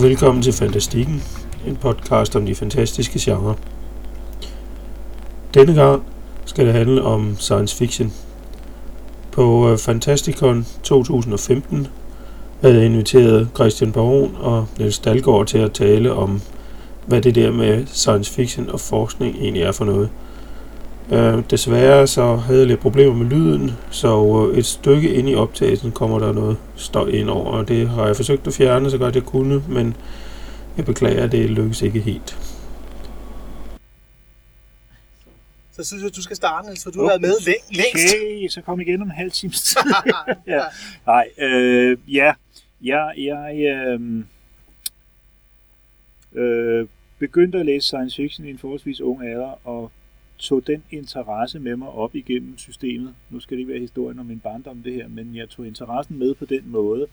Og velkommen til Fantastikken, en podcast om de fantastiske genrer. Denne gang skal det handle om science fiction. På øh, Fantasticon 2015 havde jeg inviteret Christian Baron og Niels Dalgaard til at tale om, hvad det der med science fiction og forskning egentlig er for noget. Øh, desværre så havde jeg lidt problemer med lyden, så øh, et stykke ind i optagelsen kommer der noget støj ind over, og det har jeg forsøgt at fjerne så godt jeg kunne, men jeg beklager, at det lykkes ikke helt. Så synes jeg, du skal starte, Niels, for du har været med læ- længst. Okay, så kom igen om en halv times tid. ja. Nej, øh, ja, jeg, jeg øh, øh, begyndte at læse science fiction i en forholdsvis ung alder, og tog den interesse med mig op igennem systemet. Nu skal det ikke være historien om min barndom det her, men jeg tog interessen med på den måde,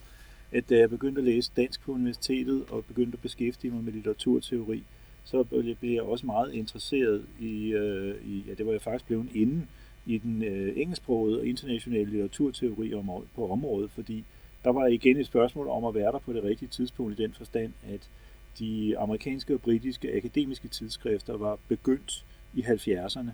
at da jeg begyndte at læse dansk på universitetet og begyndte at beskæftige mig med litteraturteori, så blev jeg også meget interesseret i, øh, i ja, det var jeg faktisk blevet inden, i den øh, engelsksprogede og internationale litteraturteori om, på området, fordi der var igen et spørgsmål om at være der på det rigtige tidspunkt i den forstand, at de amerikanske og britiske akademiske tidsskrifter var begyndt i 70'erne,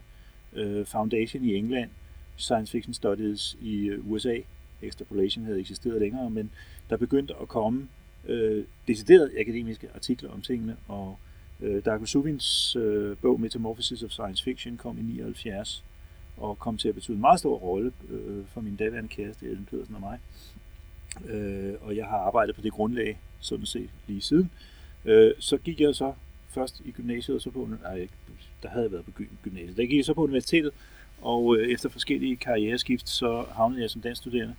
øh, Foundation i England, Science Fiction Studies i øh, USA, Extrapolation havde eksisteret længere, men der begyndte at komme øh, deciderede akademiske artikler om tingene, og øh, Darko Subins øh, bog Metamorphosis of Science Fiction kom i 79, og kom til at betyde en meget stor rolle øh, for min daværende kæreste, Ellen Pedersen og mig. Øh, og jeg har arbejdet på det grundlag, sådan set, lige siden. Øh, så gik jeg så først i gymnasiet, og så på, nej, der havde jeg været på gymnasiet. Der gik jeg så på universitetet, og øh, efter forskellige karriereskift, så havnede jeg som dansk studerende,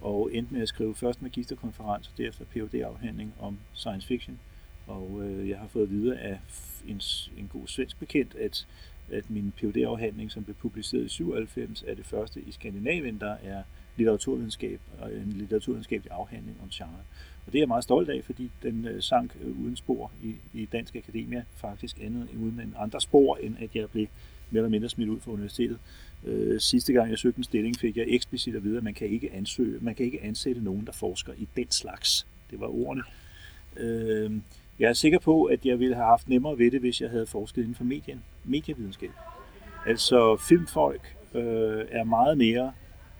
og endte med at skrive først magisterkonferens, og derefter Ph.D.-afhandling om science fiction. Og øh, jeg har fået videre af en, en god svensk bekendt, at, at min Ph.D.-afhandling, som blev publiceret i 97, er det første i Skandinavien, der er litteraturvidenskab og en litteraturvidenskabelig afhandling om genre. Og det er jeg meget stolt af, fordi den øh, sank øh, uden spor i, i Dansk Akademia, faktisk andet uden en andre spor, end at jeg blev mere eller mindre smidt ud fra universitetet. Øh, sidste gang jeg søgte en stilling, fik jeg eksplicit at vide, at man kan ikke ansøge, man kan ikke ansætte nogen, der forsker i den slags. Det var ordene. Øh, jeg er sikker på, at jeg ville have haft nemmere ved det, hvis jeg havde forsket inden for medien, medievidenskab. Altså filmfolk øh, er meget mere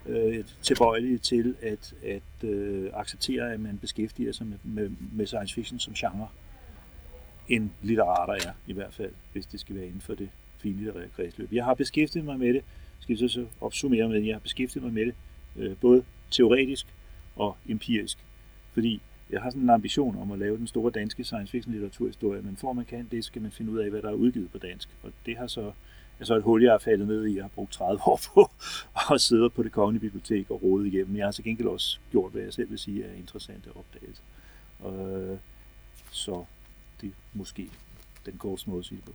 øh, tilbøjelige til at, at øh, acceptere, at man beskæftiger sig med, med, med science fiction som genre, end litterater er, i hvert fald, hvis det skal være inden for det finlitterære kredsløb. Jeg har beskæftiget mig med det, skal jeg så, så opsummere med, jeg har beskæftiget mig med det, øh, både teoretisk og empirisk, fordi jeg har sådan en ambition om at lave den store danske science fiction litteraturhistorie, men for man kan det, skal man finde ud af, hvad der er udgivet på dansk, og det har så er så et hul, jeg er faldet ned i. Jeg har brugt 30 år på at sidde på det kongelige bibliotek og rode igennem. Jeg har til gengæld også gjort, hvad jeg selv vil sige er interessante opdagelser. Øh, så det er måske den korte måde at sige det på.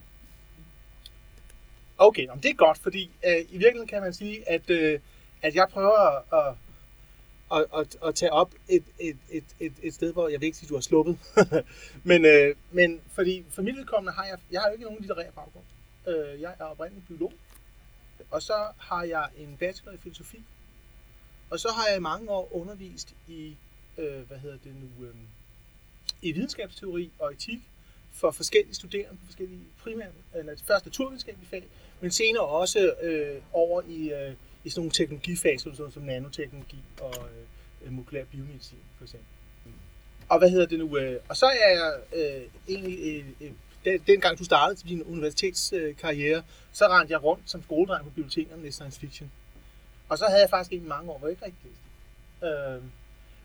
Okay, det er godt, fordi øh, i virkeligheden kan man sige, at, øh, at jeg prøver at, at, at, at tage op et, et, et, et, et sted, hvor jeg vil ikke sige, at du har sluppet. men, øh, men fordi for mit vedkommende har jeg, jeg har jo ikke nogen litterær baggrund. Øh, jeg er oprindelig biolog, og så har jeg en bachelor i filosofi, og så har jeg i mange år undervist i, øh, hvad hedder det nu, øh, i videnskabsteori og etik for forskellige studerende på forskellige primære, eller først naturvidenskabelige fag, men senere også øh, over i, øh, i sådan nogle teknologifag, sådan som nanoteknologi og øh, molekylær biomedicin for eksempel. Og hvad hedder det nu? Øh, og så er jeg øh, egentlig øh, øh den, dengang du startede din universitetskarriere, så rendte jeg rundt som skoledreng på bibliotekerne med science fiction. Og så havde jeg faktisk ikke mange år, hvor jeg ikke rigtig læste. Øh,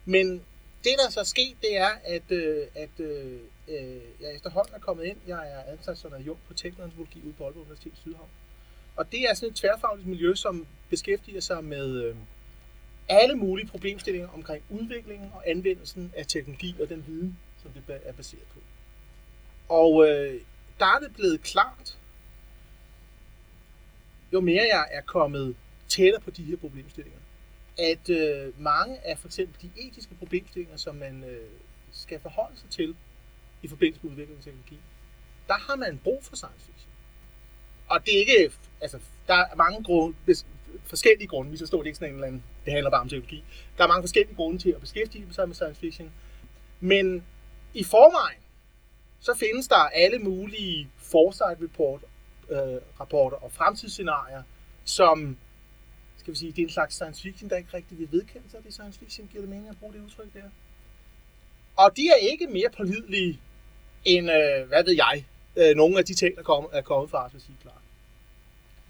men det, der så er sket, det er, at, øh, at øh, øh, jeg efterhånden er kommet ind. Jeg er ansat som adjunkt på teknologi ude på Aalborg Universitet i Sydhavn. Og det er sådan et tværfagligt miljø, som beskæftiger sig med øh, alle mulige problemstillinger omkring udviklingen og anvendelsen af teknologi og den viden, som det er baseret på. Og øh, der er det blevet klart, jo mere jeg er kommet tættere på de her problemstillinger, at øh, mange af for eksempel de etiske problemstillinger, som man øh, skal forholde sig til i forbindelse med udvikling af teknologi, der har man brug for science fiction. Og det er ikke, altså, der er mange grunde, forskellige grunde, vi så står det ikke sådan en eller anden, det handler bare om teknologi. Der er mange forskellige grunde til at beskæftige sig med science fiction, men i forvejen, så findes der alle mulige foresight report, øh, rapporter og fremtidsscenarier, som skal vi sige, det er en slags science fiction, der ikke rigtig vil vedkende sig det science fiction. Giver det mening at bruge det udtryk der? Og de er ikke mere pålidelige end, øh, hvad ved jeg, øh, nogle af de ting, der kom, er kommet fra Arthur C. Clarke.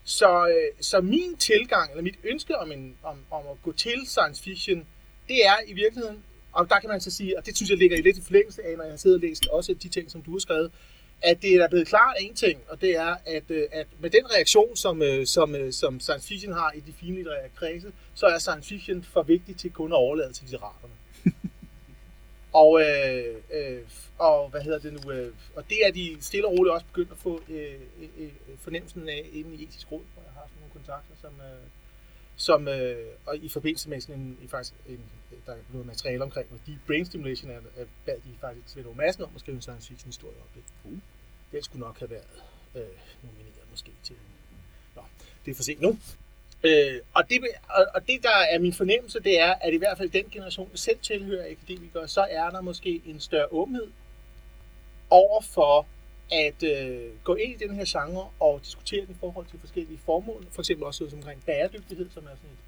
Så, øh, så min tilgang, eller mit ønske om, en, om, om at gå til science fiction, det er i virkeligheden, og der kan man så sige, og det synes jeg ligger i lidt i forlængelse af, når jeg sidder og læst også de ting, som du har skrevet, at det er blevet klart en ting, og det er, at, øh, at med den reaktion, som, øh, som, øh, som science fiction har i de finlitterære kredse, så er science fiction for vigtig til kun at overlade til litteraterne. og, øh, øh, og hvad hedder det nu? Øh, og det er de stille og roligt også begyndt at få øh, øh, fornemmelsen af inden i etisk råd, hvor jeg har sådan nogle kontakter, som, øh, som øh, og i forbindelse med sådan en, faktisk en, der er noget materiale omkring, og de brain stimulation er, er bad de faktisk Svend Madsen om at skrive en science fiction historie op. Det. Uh. Den skulle nok have været øh, nomineret måske til Nå, det er for sent nu. Øh, og, det, og, og det, der er min fornemmelse, det er, at i hvert fald den generation, der selv tilhører akademikere, så er der måske en større åbenhed over for at øh, gå ind i den her genre og diskutere den i forhold til forskellige formål. For eksempel også omkring bæredygtighed, som er sådan et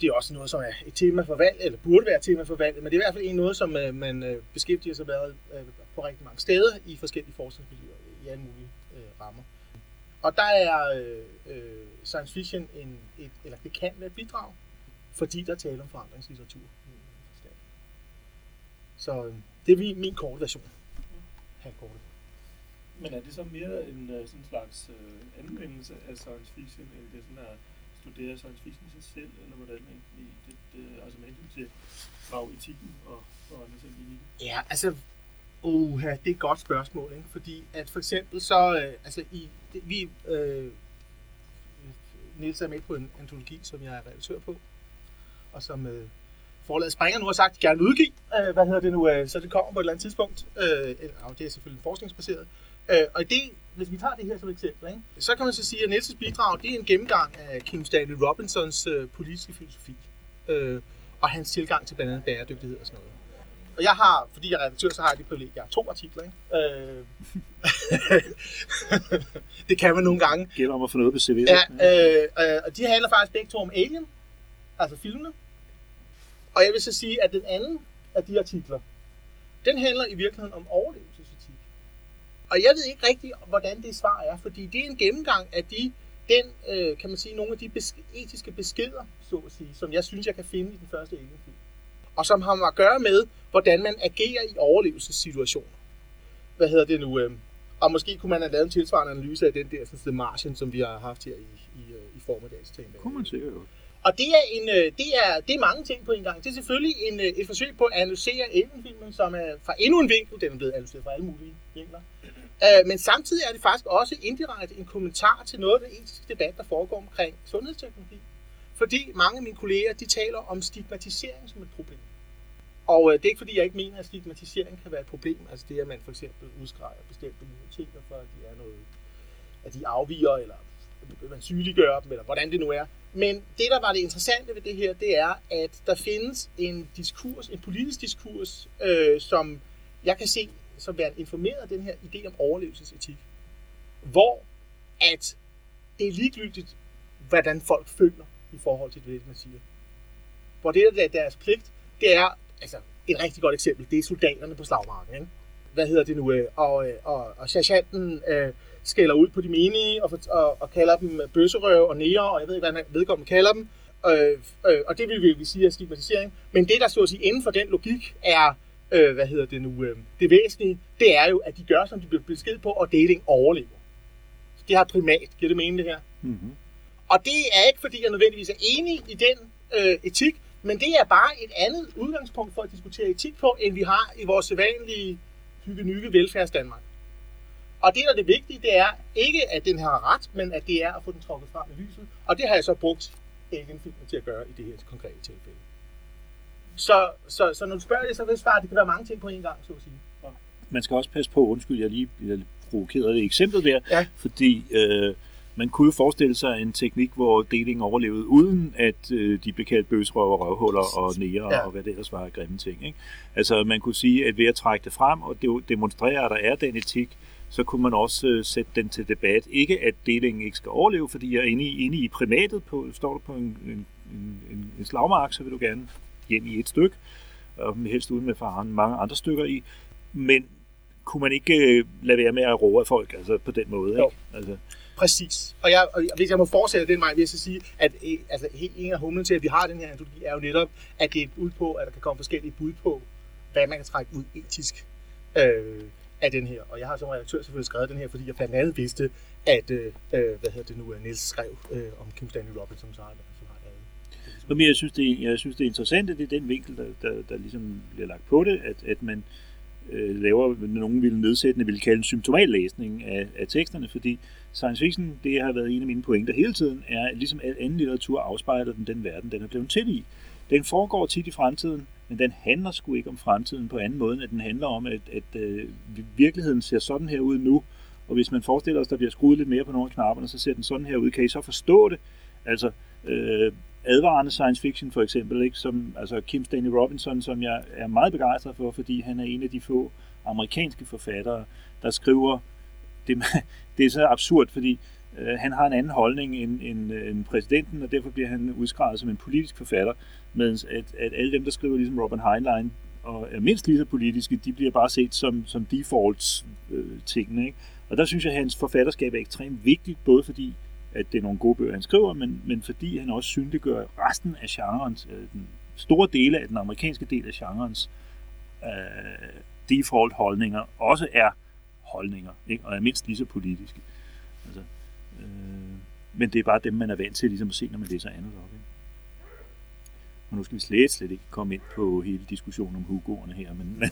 det er også noget, som er et tema for valg, eller burde være et tema for valg, men det er i hvert fald en noget, som øh, man øh, beskæftiger sig med på rigtig mange steder i forskellige forskningsmiljøer i alle mulige øh, rammer. Og der er øh, science fiction en, et, eller det kan være et bidrag, fordi der taler om forandringslitteratur. Så øh, det er min, min korte version. Halvkorte. Men er det så mere en sådan slags øh, anvendelse af science fiction, end det sådan er studere science fiction i sig selv, eller hvordan egentlig det, det, altså med hensyn til fagetikken og, og andre ting i det? Ja, altså uha, det er et godt spørgsmål, ikke? fordi at for eksempel så, øh, altså i, det, vi, øh, Niels er med på en antologi, som jeg er redaktør på, og som øh, forlaget Springer nu har sagt, at de gerne vil udgive, øh, hvad hedder det nu, øh, så det kommer på et eller andet tidspunkt, øh, og det er selvfølgelig forskningsbaseret, øh, og det, hvis vi tager det her som eksempel, ikke? så kan man så sige, at Niels' bidrag, det er en gennemgang af Kim Stanley Robinsons øh, politiske filosofi, øh, og hans tilgang til blandt andet bæredygtighed og sådan noget. Og jeg har, fordi jeg er redaktør, så har jeg det privilegie, jeg har to artikler. Ikke? Øh, det kan man nogle gange. Det gælder om at få noget på CV'et. Ja, øh, øh, og de handler faktisk begge to om Alien, altså filmene. Og jeg vil så sige, at den anden af de artikler, den handler i virkeligheden om overlevelsesetik. Og jeg ved ikke rigtig, hvordan det svar er, fordi det er en gennemgang af de, den, øh, kan man sige, nogle af de besk- etiske beskeder, så at sige, som jeg synes, jeg kan finde i den første Alien-film og som har at gøre med, hvordan man agerer i overlevelsessituationer. Hvad hedder det nu? Øhm, og måske kunne man have lavet en tilsvarende analyse af den der sådan, The Martian, som vi har haft her i, i, øh, i formiddags. Kunne man sikkert jo. Og det er, en, øh, det, er, det er mange ting på en gang. Det er selvfølgelig en, øh, et forsøg på at analysere Alien-filmen, som er fra endnu en vinkel. Den er blevet analyseret fra alle mulige vinkler. Øh, men samtidig er det faktisk også indirekte en kommentar til noget af den etiske debat, der foregår omkring sundhedsteknologi. Fordi mange af mine kolleger, de taler om stigmatisering som et problem. Og øh, det er ikke fordi, jeg ikke mener, at stigmatisering kan være et problem. Altså det, at man for eksempel udskrejer bestemte minoriteter for, at de er noget, at de afviger, eller man sygeliggør dem, eller hvordan det nu er. Men det, der var det interessante ved det her, det er, at der findes en diskurs, en politisk diskurs, øh, som jeg kan se som være informeret af den her idé om overlevelsesetik. Hvor at det er ligegyldigt, hvordan folk føler i forhold til det, man siger. Hvor det, der er deres pligt, det er altså, et rigtig godt eksempel, det er soldaterne på slagmarken. Ikke? Hvad hedder det nu? Øh, og, og, og, og sergeanten øh, skælder ud på de menige og, og, og kalder dem bøsserøv og nære, og jeg ved ikke, hvad vedkommende kalder dem. Øh, øh, og det vil vi sige er stigmatisering. Men det, der så at sige inden for den logik, er, øh, hvad hedder det nu, øh, det væsentlige, det er jo, at de gør, som de bliver besked på, og deling overlever. Så det har primat. Giver det mening, det her? Mm-hmm. Og det er ikke, fordi jeg nødvendigvis er enig i den øh, etik, men det er bare et andet udgangspunkt for at diskutere etik på, end vi har i vores sædvanlige hygge velfærds Danmark. Og det, der er det vigtige, det er ikke, at den har ret, men at det er at få den trukket frem i lyset. Og det har jeg så brugt Alien-filmen til at gøre i det her konkrete tilfælde. Så, så, så når du spørger det, så vil jeg svare, det kan være mange ting på en gang, så at sige. Ja. Man skal også passe på, undskyld, jeg lige bliver provokeret af det eksempel der, ja. fordi øh, man kunne jo forestille sig en teknik, hvor delingen overlevede, uden at øh, de blev kaldt bøsrøver, røvhuller og nære ja. og hvad det ellers var af grimme ting. Ikke? Altså man kunne sige, at ved at trække det frem og demonstrere, at der er den etik, så kunne man også øh, sætte den til debat. Ikke at delingen ikke skal overleve, fordi jeg er inde i, inde i primatet, på, står du på en, en, en, en slagmark, så vil du gerne hjem i et stykke, og helst uden med faren mange andre stykker i. Men kunne man ikke øh, lade være med at roe folk altså på den måde? Ikke? Altså, Præcis. Og, jeg, og hvis jeg må fortsætte den vej, vil jeg så sige, at øh, altså, helt en af humlen til, at vi har den her antologi, er jo netop, at det er et bud på, at der kan komme forskellige bud på, hvad man kan trække ud etisk øh, af den her. Og jeg har som redaktør selvfølgelig skrevet den her, fordi jeg blandt andet vidste, at, øh, øh hvad hedder det nu, Niels skrev øh, om Kim Stanley Robinson, som har. Men jeg synes, det jeg synes, det er interessant, at det er den vinkel, der, der, der ligesom bliver lagt på det, at, at man, øh, laver, nogen ville nedsættende ville kalde en symptomallæsning af, af teksterne, fordi science fiction, det har været en af mine pointer hele tiden, er, at ligesom al anden litteratur afspejler den den verden, den er blevet til i. Den foregår tit i fremtiden, men den handler sgu ikke om fremtiden på anden måde, end at den handler om, at, at øh, virkeligheden ser sådan her ud nu, og hvis man forestiller sig, at der bliver skruet lidt mere på nogle af knapperne, så ser den sådan her ud. Kan I så forstå det? Altså, øh, advarende science fiction for eksempel, ikke? Som, altså Kim Stanley Robinson, som jeg er meget begejstret for, fordi han er en af de få amerikanske forfattere, der skriver, det, det er så absurd, fordi øh, han har en anden holdning end, end, øh, end præsidenten, og derfor bliver han udskrevet som en politisk forfatter, mens at, at alle dem, der skriver ligesom Robin Heinlein, og er mindst lige så politiske, de bliver bare set som, som defaults øh, tingene. Ikke? Og der synes jeg, at hans forfatterskab er ekstremt vigtigt, både fordi at det er nogle gode bøger, han skriver, men, men fordi han også synliggør resten af genrens, øh, den store dele af den amerikanske del af genrens øh, default holdninger, også er holdninger, ikke? og er mindst lige så politiske. Altså, øh, men det er bare dem, man er vant til ligesom at se, når man læser andet op. Ikke? Og nu skal vi slet, slet ikke komme ind på hele diskussionen om Hugo'erne her, men, Men,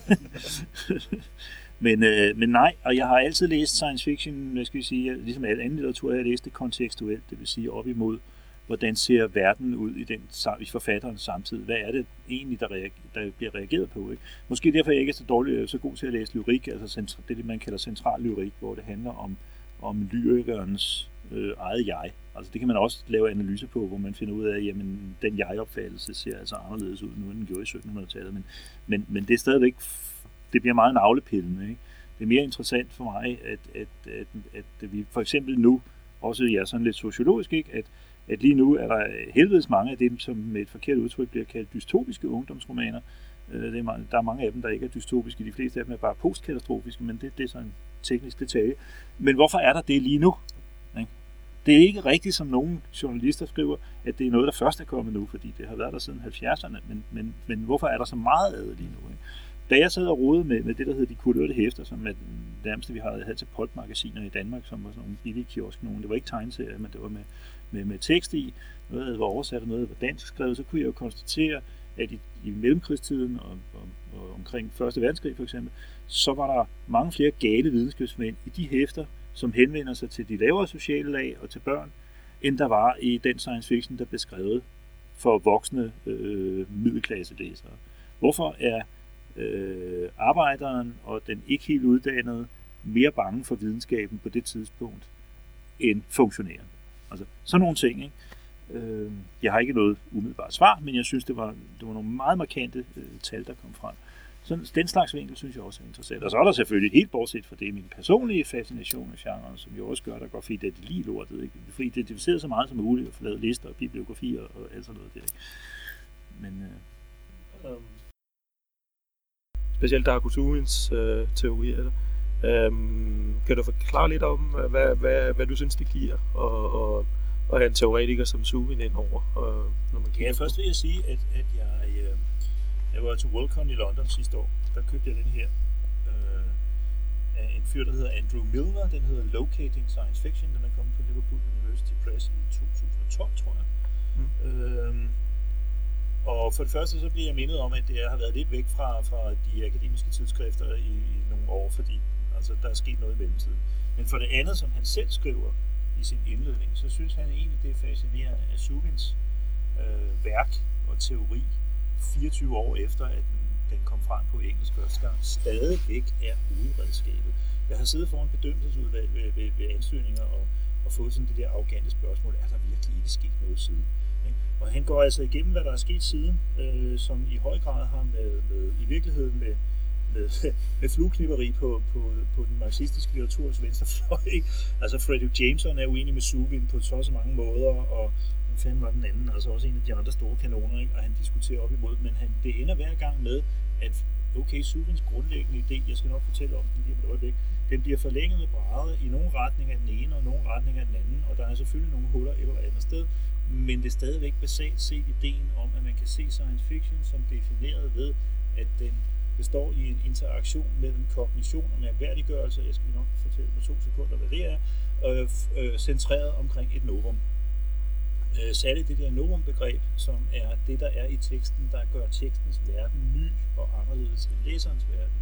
øh, men nej, og jeg har altid læst science fiction, hvad skal vi sige, ligesom al anden litteratur, jeg har læst det kontekstuelt, det vil sige op imod, hvordan ser verden ud i, den, i forfatterens samtid? Hvad er det egentlig, der, reager, der bliver reageret på? Ikke? Måske derfor jeg ikke er så, dårlig, øh, så god til at læse lyrik, altså det, det man kalder central lyrik, hvor det handler om, om lyrikernes øh, eget jeg. Altså det kan man også lave analyse på, hvor man finder ud af, at den jeg-opfattelse ser altså anderledes ud nu, end den gjorde i 1700-tallet. Men, men, men det er stadigvæk det bliver meget navlepillende. Ikke? Det er mere interessant for mig, at, at, at, at vi for eksempel nu, også jeg ja, sådan lidt sociologisk, ikke? At, at lige nu er der helvedes mange af dem, som med et forkert udtryk bliver kaldt dystopiske ungdomsromaner. Øh, det er, der er mange af dem, der ikke er dystopiske. De fleste af dem er bare postkatastrofiske, men det, det er sådan en teknisk detalje. Men hvorfor er der det lige nu? Det er ikke rigtigt, som nogle journalister skriver, at det er noget, der først er kommet nu, fordi det har været der siden 70'erne. Men, men, men hvorfor er der så meget af det lige nu? Ikke? Da jeg sad og rode med, med det, der hedder de kulørte hæfter, som er den nærmeste, vi havde, havde til polkmagasiner i Danmark, som var sådan nogle billige kiosk nogen. Det var ikke tegneserier, men det var med, med, med tekst i. Noget var oversat, og noget var dansk skrevet. Så kunne jeg jo konstatere, at i, i mellemkrigstiden og, og, og omkring 1. verdenskrig for eksempel, så var der mange flere gale videnskabsmænd i de hæfter, som henvender sig til de lavere sociale lag og til børn, end der var i den science fiction, der blev skrevet for voksne øh, middelklasselæsere. Hvorfor er øh, arbejderen og den ikke helt uddannede mere bange for videnskaben på det tidspunkt end funktionæren. Altså sådan nogle ting. Ikke? Øh, jeg har ikke noget umiddelbart svar, men jeg synes, det var, det var nogle meget markante øh, tal, der kom frem. Så den slags vinkel synes jeg også er interessant. Og så er der selvfølgelig helt bortset fra det min personlige fascination af genren, som jo også gør, der går fint, at det lige lortet. Ikke? For identificeret så meget som muligt og få lavet lister og bibliografier og alt sådan noget der. Ikke? Men, øh, um specielt Darkusumins øh, teorier. Øhm, kan du forklare lidt om, øh, hvad, hvad, hvad du synes, det giver at, at, at have en teoretiker som Sumin ind over? Og, når man ja, først vil jeg sige, at, at jeg, øh, jeg var til Worldcon i London sidste år. Der købte jeg den her øh, af en fyr, der hedder Andrew Milner. Den hedder Locating Science Fiction. Den er kommet på Liverpool University Press i 2012, tror jeg. Mm. Øh, og for det første så bliver jeg mindet om, at det har været lidt væk fra, fra de akademiske tidsskrifter i, i nogle år, fordi altså, der er sket noget i mellemtiden. Men for det andet, som han selv skriver i sin indledning, så synes han egentlig, det er fascinerende, at Suvins øh, værk og teori 24 år efter, at den, den kom frem på engelsk første gang, stadigvæk er hovedredskabet. Jeg har siddet foran bedømmelsesudvalg ved, ved, ved ansøgninger og, og fået sådan det der arrogante spørgsmål, er der virkelig ikke sket noget siden? Og han går altså igennem, hvad der er sket siden, øh, som i høj grad har med, med i virkeligheden med, med, med flueknipperi på, på, på den marxistiske litteraturs venstrefløj. Ikke? Altså Frederick Jameson er uenig med Suvin på så så mange måder, og hvem fanden var den anden, altså også en af de andre store kanoner, ikke? og han diskuterer op imod, men han, det ender hver gang med, at okay, Suvins grundlæggende idé, jeg skal nok fortælle om den lige om et øjeblik, den bliver forlænget og brædder i nogle retninger af den ene og nogle retninger af den anden, og der er selvfølgelig nogle huller et eller andet sted, men det er stadigvæk basalt set ideen om, at man kan se science fiction som defineret ved, at den består i en interaktion mellem kognition og mærkværdiggørelse, jeg skal nok fortælle på to sekunder, hvad det er, øh, øh, centreret omkring et novum. Øh, særligt det der novum-begreb, som er det, der er i teksten, der gør tekstens verden ny og anderledes end læserens verden,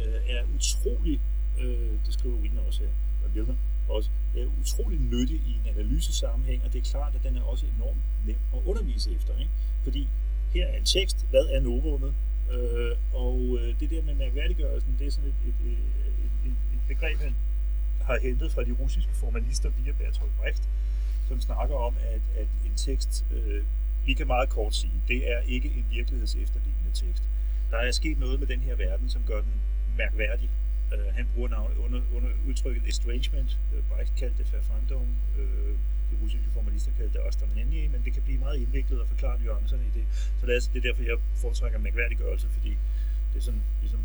øh, er utrolig, øh, det skriver Wiener også her, og Wilmer også, er utrolig nyttig i en analysesammenhæng, og det er klart, at den er også enormt nem at undervise efter, ikke? fordi her er en tekst, hvad er novummet, Øh, og øh, det der med mærkværdiggørelsen, det er sådan et, et, et, et, et begreb, han har hentet fra de russiske formalister via Bertolt Brecht, som snakker om, at, at en tekst, øh, vi kan meget kort sige, det er ikke en virkelighedsefterlignende tekst. Der er sket noget med den her verden, som gør den mærkværdig. Øh, han bruger navnet under, under udtrykket estrangement. Øh, Brecht kaldte det Verfremdung. Øh, de russiske formalister kaldte det Ostermanenje, men det kan blive meget indviklet og forklare nuancerne i det. Så det er, det er derfor, jeg foretrækker mærkværdiggørelse, fordi det er sådan, ligesom,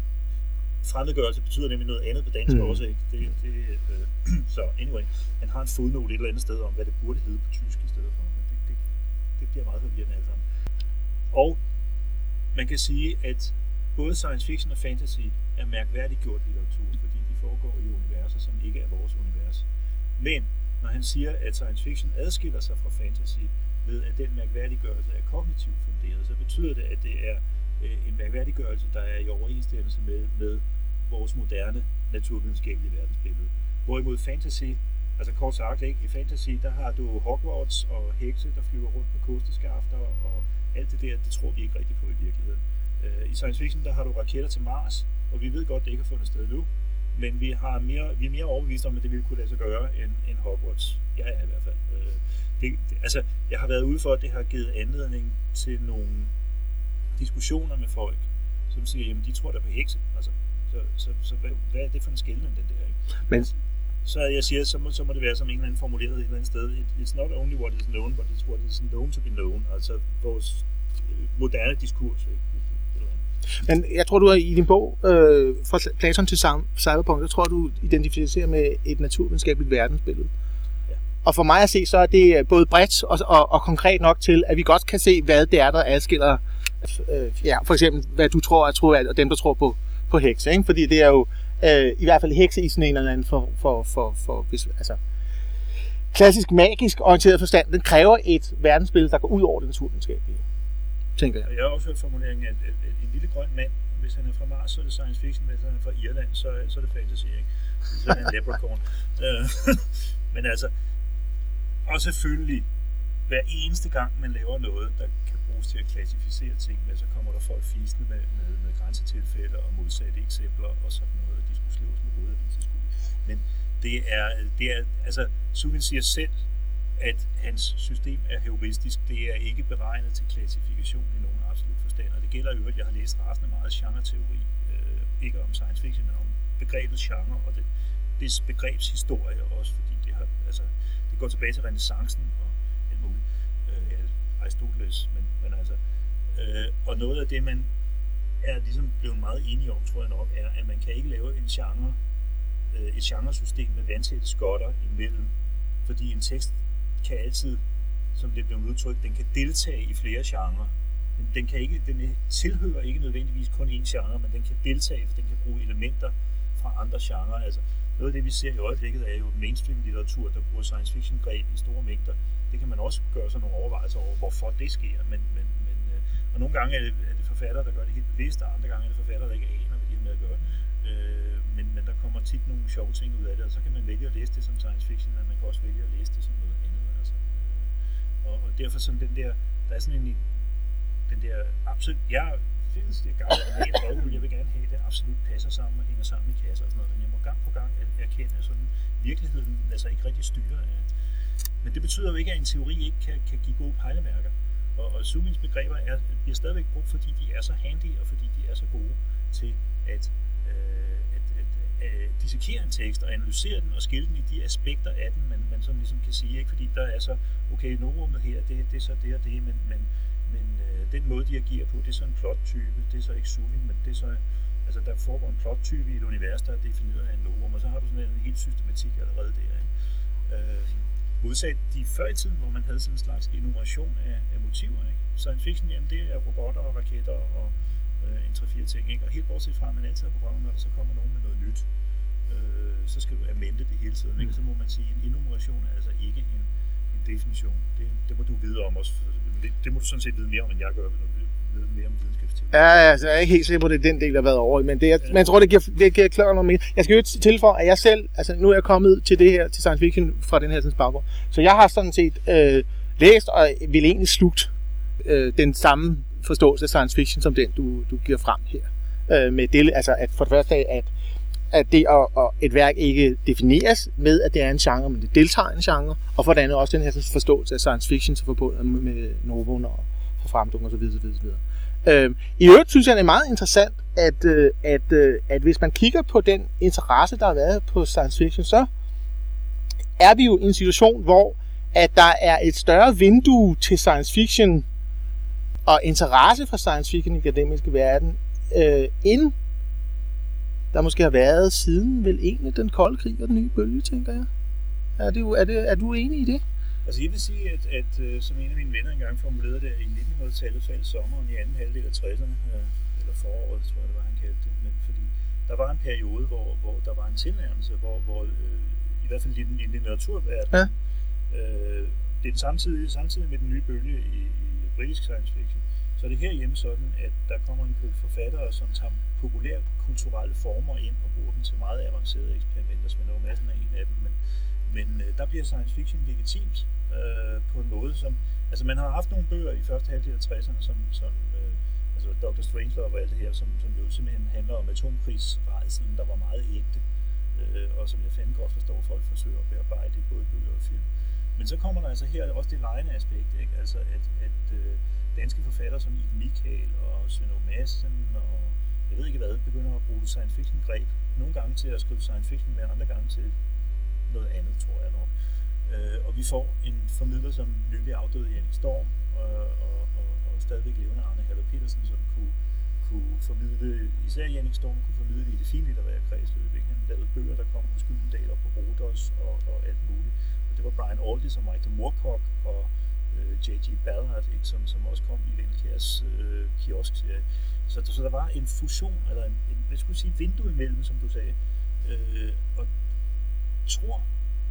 fremmedgørelse betyder nemlig noget andet på dansk mm. også, ikke? Det, det, øh, så anyway, han har en fodnote et eller andet sted om, hvad det burde hedde på tysk i stedet for, men det, det, det bliver meget forvirrende alle sammen. Og man kan sige, at både science fiction og fantasy er mærkværdiggjort litteratur, fordi de foregår i universer, som ikke er vores univers. Men når han siger, at science fiction adskiller sig fra fantasy ved, at den mærkværdiggørelse er kognitivt funderet, så betyder det, at det er øh, en mærkværdiggørelse, der er i overensstemmelse med, med vores moderne naturvidenskabelige verdensbillede. Hvorimod fantasy, altså kort sagt, ikke? i fantasy, der har du Hogwarts og hekse, der flyver rundt på kosteskafter, og alt det der, det tror vi ikke rigtigt på i virkeligheden. Øh, I science fiction, der har du raketter til Mars, og vi ved godt, det ikke har fundet sted nu, men vi, har mere, vi er mere overbevist om, at det ville kunne lade sig gøre end, end Hogwarts. Jeg er i hvert fald. Øh, det, det, altså, jeg har været ude for, at det har givet anledning til nogle diskussioner med folk, som siger, jamen de tror der på hekse. Altså, så, så, så hvad, hvad er det for en skældning, den der? Ikke? Men, så jeg siger, så må, så må det være som en eller anden formuleret et eller andet sted. It, it's not only what is known, but it's what is known to be known. Altså vores øh, moderne diskurs. Ikke? Men jeg tror, du er i din bog, øh, fra Platon til Cyberpunk, så tror du identificerer med et naturvidenskabeligt verdensbillede. Ja. Og for mig at se, så er det både bredt og, og, og konkret nok til, at vi godt kan se, hvad det er, der adskiller øh, ja, for eksempel, hvad du tror, jeg tror, og dem, der tror på, på hekse. Ikke? Fordi det er jo øh, i hvert fald hekse i sådan en eller anden for, for, for, for hvis, altså, klassisk magisk orienteret forstand, den kræver et verdensbillede, der går ud over det naturvidenskabelige, tænker jeg. Jeg har også hørt formuleringen, at, at lille grøn mand. Hvis han er fra Mars, så er det science fiction. Hvis han er fra Irland, så, så er det fantasy. Ikke? Så er han en leprechaun. Øh, men altså, og selvfølgelig, hver eneste gang man laver noget, der kan bruges til at klassificere ting med, så kommer der folk fisende med, med, med grænsetilfælde og modsatte eksempler og sådan noget, de skulle slås med hovedet og skulle Men det er, det er altså, Suvin siger selv, at hans system er heuristisk. Det er ikke beregnet til klassifikation i nogen absolut forstand. Og det gælder jo, at jeg har læst rasende meget genre-teori. Øh, ikke om science fiction, men om begrebet genre og det, det begrebshistorie også, fordi det, har, altså, det går tilbage til renaissancen og alt muligt. Øh, ja, Aristoteles, men, men altså... Øh, og noget af det, man er ligesom blevet meget enige om, tror jeg nok, er, at man kan ikke lave en genre, øh, et genresystem med vandtætte skotter imellem, fordi en tekst kan altid, som det bliver udtrykt, den kan deltage i flere genrer. Den, den, kan ikke, den tilhører ikke nødvendigvis kun én genre, men den kan deltage, for den kan bruge elementer fra andre genrer. Altså, noget af det, vi ser i øjeblikket, er jo mainstream-litteratur, der bruger science fiction-greb i store mængder. Det kan man også gøre sig nogle overvejelser over, hvorfor det sker. Men, men, men, øh, og nogle gange er det, er det forfattere, der gør det helt bevidst, og andre gange er det forfattere, der ikke aner, hvad de har med at gøre. Øh, men, men der kommer tit nogle sjove ting ud af det, og så kan man vælge at læse det som science fiction, men man kan også vælge at læse det som noget andet, altså. øh, og, og derfor sådan den der, der er sådan en, den der absolut, jeg findes det gamle med et jeg vil gerne have det absolut passer sammen og hænger sammen i kasser og sådan noget, men jeg må gang på gang erkende, at sådan, virkeligheden lader sig ikke rigtig styre af. Men det betyder jo ikke, at en teori ikke kan, kan give gode pejlemærker. Og, og Sumins begreber er, bliver stadigvæk brugt, fordi de er så handy og fordi de er så gode til at, øh, at, at, at dissekere en tekst og analysere den og skille den i de aspekter af den, man, man sådan ligesom kan sige. Ikke? Fordi der er så, okay, nordrummet her, det, det er så det og det, men, men, men øh, den måde, de agerer på, det er så en plot-type, det er så ikke Suvin, men det er så Altså, der foregår en plot-type i et univers, der er defineret af en novum, og så har du sådan en helt systematik allerede der. Ikke? Øh, modsat de før i tiden, hvor man havde sådan en slags enumeration af, af motiver. Ikke? Science fiction, jamen, det er robotter og raketter og øh, en 3-4 ting. Ikke? Og helt bortset fra, at man altid har på når der så kommer nogen med noget nyt, øh, så skal du amende det hele tiden. Ikke? Så må man sige, at en enumeration er altså ikke en, en definition. Det, det må du vide om også. Det, det må du sådan set vide mere om, end jeg gør, når du ved mere om videnskabsteori. Ja, altså, jeg er ikke helt sikker på, at det er den del, der har været over men, det, jeg, ja. jeg tror, det giver, det giver klart noget mere. Jeg skal jo tilføje, at jeg selv, altså nu er jeg kommet til det her, til science fiction fra den her baggrund, så jeg har sådan set øh, læst og vil egentlig slugt øh, den samme forståelse af science fiction, som den, du, du giver frem her. Øh, med det, altså at for det første, at, at det at, at et værk ikke defineres med, at det er en genre, men det deltager i en genre, og for det andet også den her forståelse af science fiction, så forbundet med novum og Fremdung osv. osv., osv. Øh, I øvrigt synes jeg, det er meget interessant, at, øh, at, øh, at hvis man kigger på den interesse, der har været på science fiction, så er vi jo i en situation, hvor at der er et større vindue til science fiction og interesse for science fiction i den akademiske verden, øh, end der måske har været siden vel egentlig den kolde krig og den nye bølge, tænker jeg. Er, det, er, det, er du enig i det? Altså jeg vil sige, at, at uh, som en af mine venner engang formulerede det, i 1900-tallet faldt sommeren i anden halvdel af 60'erne, uh, øh, eller foråret, tror jeg det var, han kaldte det, men fordi der var en periode, hvor, hvor der var en tilnærmelse, hvor, hvor uh, i hvert fald i den, i litteraturverden, ja. uh, det er samtidig, samtidig med den nye bølge i, i britisk science fiction, så er det herhjemme sådan, at der kommer en gruppe forfattere, som tager populære kulturelle former ind og bruger dem til meget avancerede eksperimenter. Svend massen af en af dem, men, men øh, der bliver science fiction legitimt øh, på en måde, som... Altså man har haft nogle bøger i første halvdel af 60'erne, som, som øh, altså Dr. Strangelove og alt det her, som, som jo simpelthen handler om atomkrigsrejsen, der var meget ægte, øh, og som jeg fandme godt forstår, at folk forsøger at bearbejde i både bøger og film. Men så kommer der altså her også det lejende aspekt, ikke? altså at, at øh, danske forfattere som Iben Michael og Svend Madsen og jeg ved ikke hvad, begynder at bruge science fiction greb. Nogle gange til at skrive science fiction, men andre gange til noget andet, tror jeg nok. Øh, og vi får en formidler som nylig afdøde Jannik Storm, og, og, og, og stadigvæk levende Arne Haller Petersen, som kunne, kunne formidle, især Jannik Storm kunne formidle det i det fine litterære kredsløb. Ikke? Han lavede bøger, der kom på Skyldendal og på Rodos og, og alt muligt. Og det var Brian Aldiss og Michael Moorcock og J.G. Ballard, ikke? Som, som også kom i Vindkærs øh, kiosk-serie. Så, så der var en fusion, eller en, en jeg skulle sige, vindue imellem, som du sagde. Øh, og tror,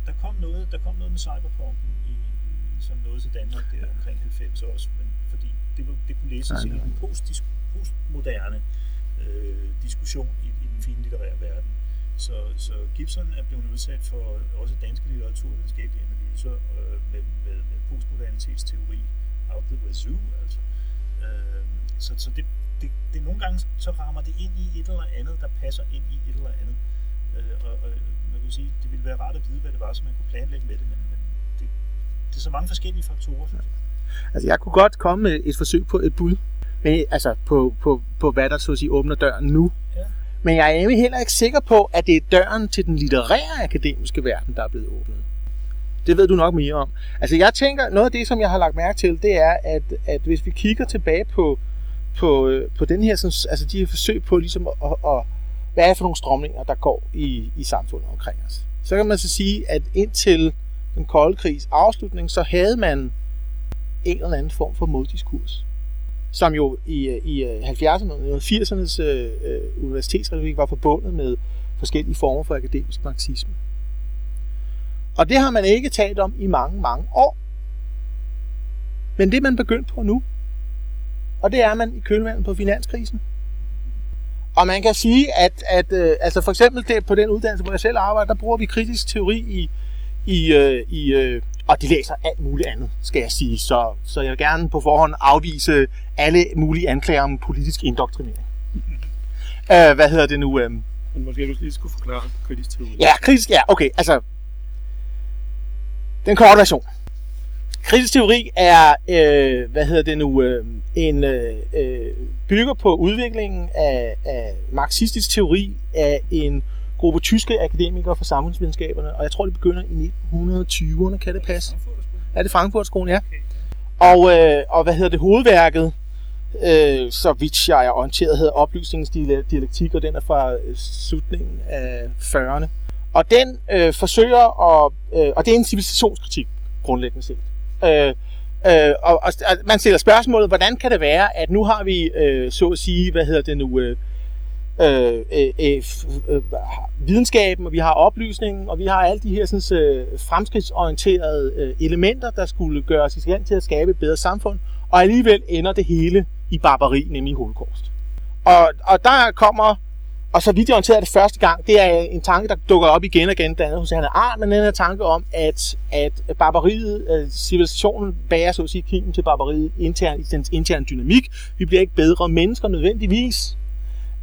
der kom noget, der kom noget med cyberpunken i, i som noget til Danmark der omkring 90 også, men fordi det, det kunne læses i en post, postmoderne øh, diskussion i, i den fine litterære verden. Så, så Gibson er blevet udsat for også danske litteraturvidenskabelige analyser øh, med, med, med postmodernitetsteori out the wazoo, altså. Øh, så, så det, det, det nogle gange så rammer det ind i et eller andet, der passer ind i et eller andet. Øh, og, og man kan sige, det ville være rart at vide, hvad det var, så man kunne planlægge med det, men, men det, det er så mange forskellige faktorer, synes jeg. Altså, jeg kunne godt komme med et forsøg på et bud, men, altså på, på, på hvad der så at sige åbner døren nu. Ja. Men jeg er nemlig heller ikke sikker på, at det er døren til den litterære akademiske verden, der er blevet åbnet. Det ved du nok mere om. Altså jeg tænker, noget af det, som jeg har lagt mærke til, det er, at, at hvis vi kigger tilbage på, på, øh, på den her, sådan, altså de her forsøg på ligesom at, at, at, hvad er det for nogle strømninger, der går i, i samfundet omkring os. Så kan man så sige, at indtil den kolde krigs afslutning, så havde man en eller anden form for moddiskurs, som jo i, i øh, 70'erne og 80'ernes øh, øh universitetsrepublik var forbundet med forskellige former for akademisk marxisme. Og det har man ikke talt om i mange, mange år. Men det er man begyndt på nu. Og det er man i kølvandet på finanskrisen. Og man kan sige, at, at øh, altså for eksempel det, på den uddannelse, hvor jeg selv arbejder, der bruger vi kritisk teori i, i, øh, i øh, og de læser alt muligt andet, skal jeg sige. Så, så jeg vil gerne på forhånd afvise alle mulige anklager om politisk indoktrinering. Øh, hvad hedder det nu? Øh, Men måske du lige skulle forklare kritisk teori. Ja, kritisk, ja, okay. Altså, den korte version. Kritisk teori er, øh, hvad hedder det nu, øh, en øh, øh, bygger på udviklingen af, af marxistisk teori af en gruppe tyske akademikere fra samfundsvidenskaberne, og jeg tror, det begynder i 1920'erne, kan det passe? Er det Frankfurtskolen, ja. Og, øh, og hvad hedder det, hovedværket, øh, så vidt jeg er orienteret, hedder oplysningsdialektik, og den er fra øh, slutningen af 40'erne. Og den øh, forsøger at, øh, og det er en civilisationskritik, grundlæggende set. Øh, øh, og, og, og man stiller spørgsmålet, hvordan kan det være, at nu har vi, øh, så at sige, hvad hedder det nu, øh, øh, øh øh, øh, øh, videnskaben, og vi har oplysningen, og vi har alle de her sådan, øh, fremskridtsorienterede øh, elementer, der skulle gøre os i stand til at skabe et bedre samfund, og alligevel ender det hele i barbari, nemlig holocaust. Og, og der kommer, og så vidt jeg orienterer det første gang, det er en tanke, der dukker op igen og igen, blandt andet hos Anna Arndt, men den her tanke om, at, at barbariet, øh, civilisationen bærer så at sige kimen til barbariet internt i dens interne dynamik. Vi bliver ikke bedre mennesker nødvendigvis.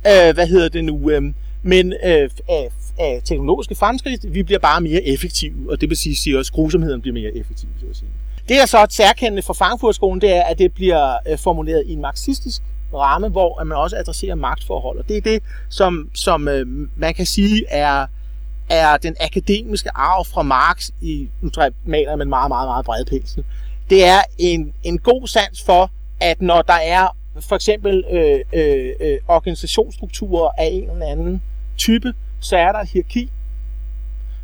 Øh, hvad hedder det nu? Øh, men øh, af, af teknologiske fremskridt, vi bliver bare mere effektive, og det vil sige, sige også, at grusomheden bliver mere effektiv, så at sige. Det er så er særkendende for Frankfurtskolen, det er, at det bliver øh, formuleret i en marxistisk ramme, hvor man også adresserer magtforhold. Og det er det, som, som øh, man kan sige er, er den akademiske arv fra Marx i, nu tror jeg, maler med en meget, meget, meget bred pensel. Det er en, en god sans for, at når der er for eksempel øh, øh, øh, organisationsstrukturer af en eller anden type, så er der et hierarki.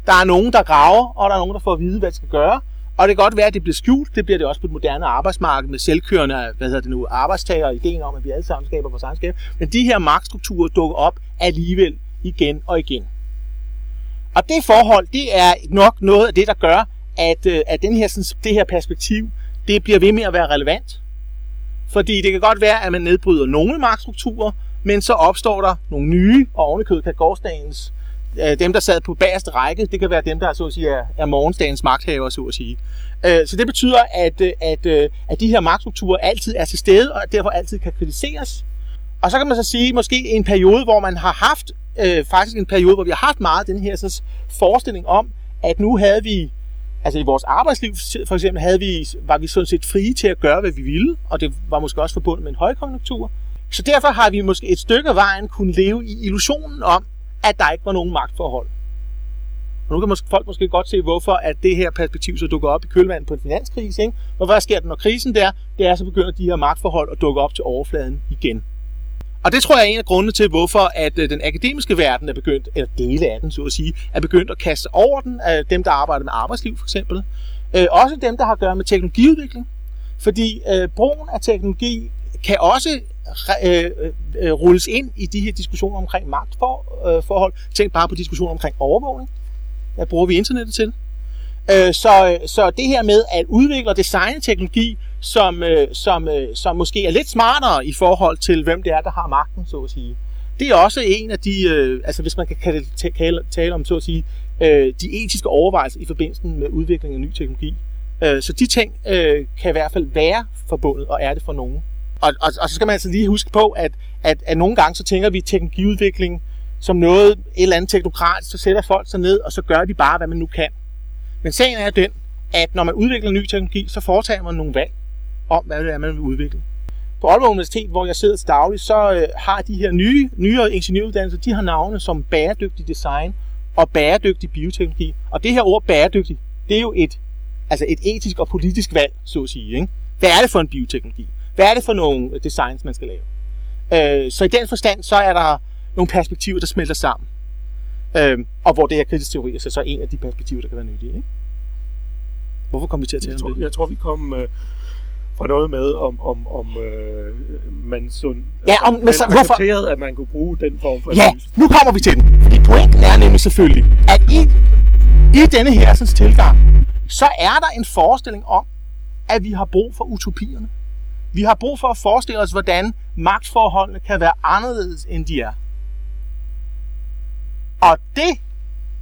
Der er nogen, der graver, og der er nogen, der får at vide, hvad de skal gøre. Og det kan godt være, at det bliver skjult. Det bliver det også på det moderne arbejdsmarked med selvkørende hvad hedder det nu, arbejdstager og ideen om, at vi alle sammen skaber vores egen skab. Men de her magtstrukturer dukker op alligevel igen og igen. Og det forhold, det er nok noget af det, der gør, at, øh, at den her, sådan, det her perspektiv, det bliver ved med at være relevant. Fordi det kan godt være, at man nedbryder nogle magtstrukturer, men så opstår der nogle nye, og ovenikøbet kan gårdsdagens Øh, dem, der sad på bagerste række, det kan være dem, der så at sige, er, er morgensdagens magthaver, så at sige. Øh, så det betyder, at, øh, at, øh, at de her magtstrukturer altid er til stede, og derfor altid kan kritiseres. Og så kan man så sige, måske en periode, hvor man har haft, øh, faktisk en periode, hvor vi har haft meget den her så forestilling om, at nu havde vi, altså i vores arbejdsliv for eksempel, havde vi, var vi sådan set frie til at gøre, hvad vi ville, og det var måske også forbundet med en højkonjunktur. Så derfor har vi måske et stykke af vejen kunne leve i illusionen om, at der ikke var nogen magtforhold. Og nu kan måske, folk måske godt se, hvorfor at det her perspektiv så dukker op i kølvandet på en finanskrise. Ikke? Hvorfor hvad sker der, når krisen der? Det er, så begynder de her magtforhold at dukke op til overfladen igen. Og det tror jeg er en af grundene til, hvorfor at øh, den akademiske verden er begyndt, eller dele af den, så at sige, er begyndt at kaste over den. Af dem, der arbejder med arbejdsliv, for eksempel. Øh, også dem, der har at gøre med teknologiudvikling. Fordi øh, brugen af teknologi kan også øh, øh, øh, rulles ind i de her diskussioner omkring magtforhold. Øh, Tænk bare på diskussioner omkring overvågning. Hvad bruger vi internettet til? Øh, så, så det her med at udvikle og designe teknologi, som, øh, som, øh, som måske er lidt smartere i forhold til, hvem det er, der har magten, så at sige. Det er også en af de, øh, altså hvis man kan tale, tale om, så at sige, øh, de etiske overvejelser i forbindelse med udvikling af ny teknologi. Øh, så de ting øh, kan i hvert fald være forbundet, og er det for nogen. Og, og, og så skal man altså lige huske på, at, at, at nogle gange så tænker vi teknologiudvikling som noget, et eller andet teknokratisk, så sætter folk sig ned, og så gør de bare, hvad man nu kan. Men sagen er den, at når man udvikler ny teknologi, så foretager man nogle valg om, hvad det er, man vil udvikle. På Aalborg Universitet, hvor jeg sidder til daglig, så øh, har de her nye, nyere ingeniøruddannelser, de har navne som bæredygtig design og bæredygtig bioteknologi. Og det her ord bæredygtig, det er jo et, altså et etisk og politisk valg, så at sige. Ikke? Hvad er det for en bioteknologi? Hvad er det for nogle designs, man skal lave? Øh, så i den forstand, så er der nogle perspektiver, der smelter sammen. Øh, og hvor det her kritisk teori er så, så en af de perspektiver, der kan være nyttige. Ikke? Hvorfor kom vi til at tale om det? Jeg tror, vi kom øh, fra noget med, om, om, om øh, man sådan, ja, om, men så, hvorfor? at man kunne bruge den form for Ja, nu kommer vi til den. Fordi pointen er nemlig selvfølgelig, at i, i denne her tilgang, så er der en forestilling om, at vi har brug for utopierne. Vi har brug for at forestille os, hvordan magtforholdene kan være anderledes, end de er. Og det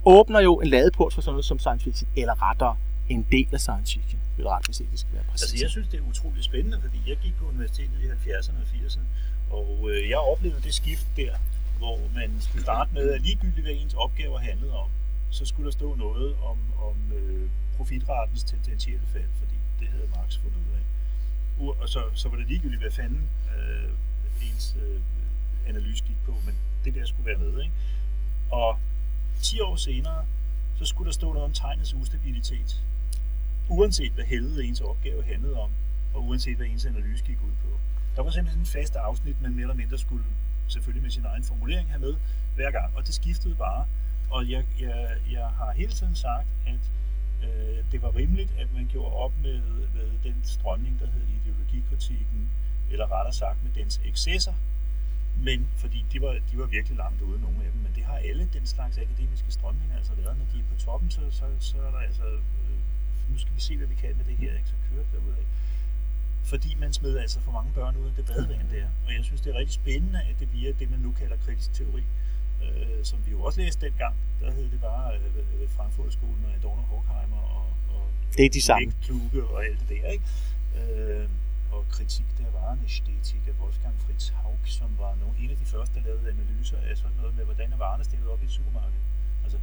åbner jo en ladeport for sådan noget som science fiction, eller rettere en del af science fiction, vil ret beset, det skal være præcis. Altså, jeg synes, det er utroligt spændende, fordi jeg gik på universitetet i 70'erne og 80'erne, og øh, jeg oplevede det skift der hvor man skulle starte med, at ligegyldigt hvad ens opgaver handlede om, så skulle der stå noget om, om øh, profitratens tendentielle fald, fordi det havde Marx fundet ud af. Og så, så var det ligegyldigt, hvad fanden øh, ens øh, analyse gik på, men det der skulle være med. Ikke? Og 10 år senere, så skulle der stå noget om tegnets ustabilitet. Uanset hvad helvede ens opgave handlede om, og uanset hvad ens analyse gik ud på. Der var simpelthen en fast afsnit, man mere eller mindre skulle selvfølgelig med sin egen formulering have med hver gang, og det skiftede bare. Og jeg, jeg, jeg har hele tiden sagt, at øh, det var rimeligt, at man gjorde op med, med den strømning, der hed ideologikritikken, eller rettere sagt med dens excesser, men fordi de var, de var virkelig langt ude, nogle af dem, men det har alle den slags akademiske strømninger altså været. Når de er på toppen, så, så, så er der altså, nu skal vi se, hvad vi kan med det her, ikke? så kører det derudad fordi man smed altså for mange børn ud af det badevand der. Og jeg synes, det er rigtig spændende, at det via det, man nu kalder kritisk teori, øh, som vi jo også læste dengang, der hed det bare øh, Frankfurterskolen og Adorno Horkheimer og, og det er de samme. Kluge og alt det der, ikke? Øh, og kritik der var en æstetik af Wolfgang Fritz Haug, som var nogle, en af de første, der lavede analyser af sådan noget med, hvordan er varerne stillet op i et supermarked. Altså,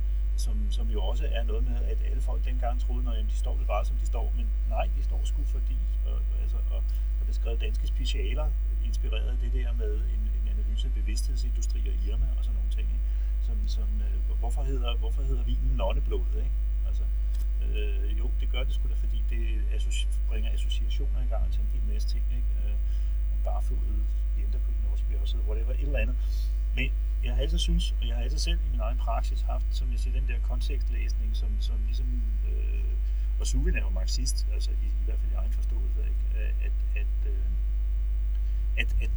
som, som jo også er noget med, at alle folk dengang troede, at de står bare som de står, men nej, de står sgu fordi, og, altså, og, og det skrev danske specialer, inspireret af det der med en, en analyse af bevidsthedsindustri og Irma og sådan nogle ting, ikke? som, som øh, hvorfor, hedder, hvorfor hedder vinen nonneblod, ikke? Altså, øh, jo, det gør det sgu da, fordi det associ- bringer associationer i gang til en hel masse ting, ikke? Øh, barfodet jenter på Nordsbjerg, whatever, et eller andet. Men jeg har altid synes, og jeg har altid selv i min egen praksis haft, som jeg siger, den der kontekstlæsning, som, som ligesom, øh, og Suvin er jo marxist, altså i, i hvert fald i egen forståelse, ikke? At, at, øh, at, at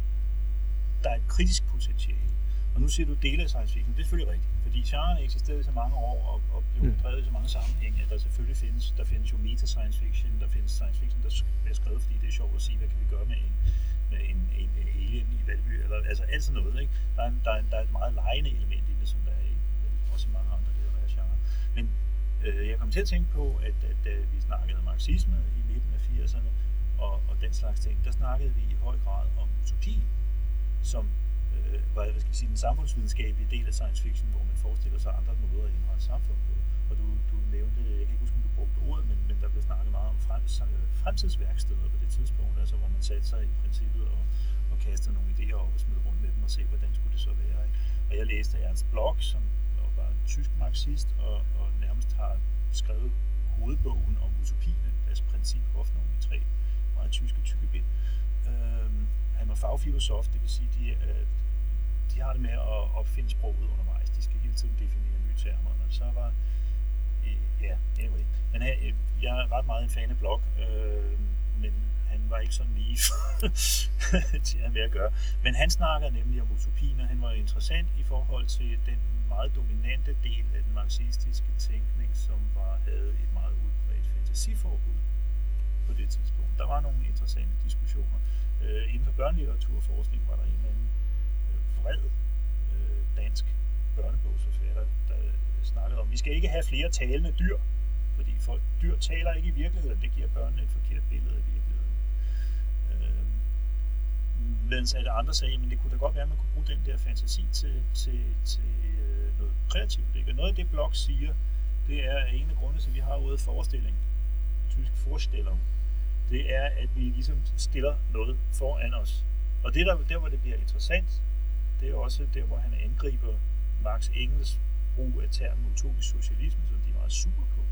der er et kritisk potentiale. Og nu siger du dele af science fiction, det er selvfølgelig rigtigt, fordi genren har eksisteret i så mange år og, og blevet mm. drevet i så mange sammenhænge, at der selvfølgelig findes, der findes jo meta science fiction, der findes science fiction, der er skrevet, fordi det er sjovt at sige, hvad kan vi gøre med en, en, en, en alien i Valby, eller altså alt sådan noget. Ikke? Der, er, der, er, der er et meget lejende element i det, som der er i, også i mange andre litterære genrer. Men øh, jeg kom til at tænke på, at, at da vi snakkede om marxisme i midten af 80'erne, og, og den slags ting, der snakkede vi i høj grad om utopi, som øh, var hvad skal jeg sige, den samfundsvidenskabelige del af science fiction, hvor man forestiller sig andre måder at indrette samfund på. Og du, du nævnte, jeg kan ikke huske, om du brugte ordet, men, men der blev snakket meget om frem, øh, fremtidsværksteder på det tidspunkt, altså hvor man satte sig i princippet og, og kastede nogle idéer op og smed rundt med dem og se, hvordan skulle det så være. Ikke? Og jeg læste Ernst blog, som var en tysk marxist og, og nærmest har skrevet hovedbogen om utopien, deres princip Hoffnung i tre meget tyske tykke bind. Øhm, han var fagfilosof, det vil sige, de, øh, de har det med at opfinde sproget undervejs. De skal hele tiden definere nye termer. Og så var ja, anyway. Men øh, jeg er ret meget en fan af blog, øh, men han var ikke sådan lige til at med at gøre. Men han snakker nemlig om utopien, og han var interessant i forhold til den meget dominante del af den marxistiske tænkning, som var, havde et meget udbredt fantasiforbud på det tidspunkt. Der var nogle interessante diskussioner. Øh, inden for børnelitteraturforskning var der en eller anden øh, vred øh, dansk børnebogsforfatter, der snakket om, vi skal ikke have flere talende dyr, fordi folk, dyr taler ikke i virkeligheden, det giver børnene et forkert billede af virkeligheden. Øh, mens at andre sagde, men det kunne da godt være, at man kunne bruge den der fantasi til, til, til øh, noget kreativt. Ikke? Og noget af det blog siger, det er en af grundene til, at vi har ordet forestilling, tysk forestilling, det er, at vi ligesom stiller noget foran os. Og det der, der hvor det bliver interessant, det er også der, hvor han angriber Marx Engels brug af termen utopisk socialisme, som de er meget super på.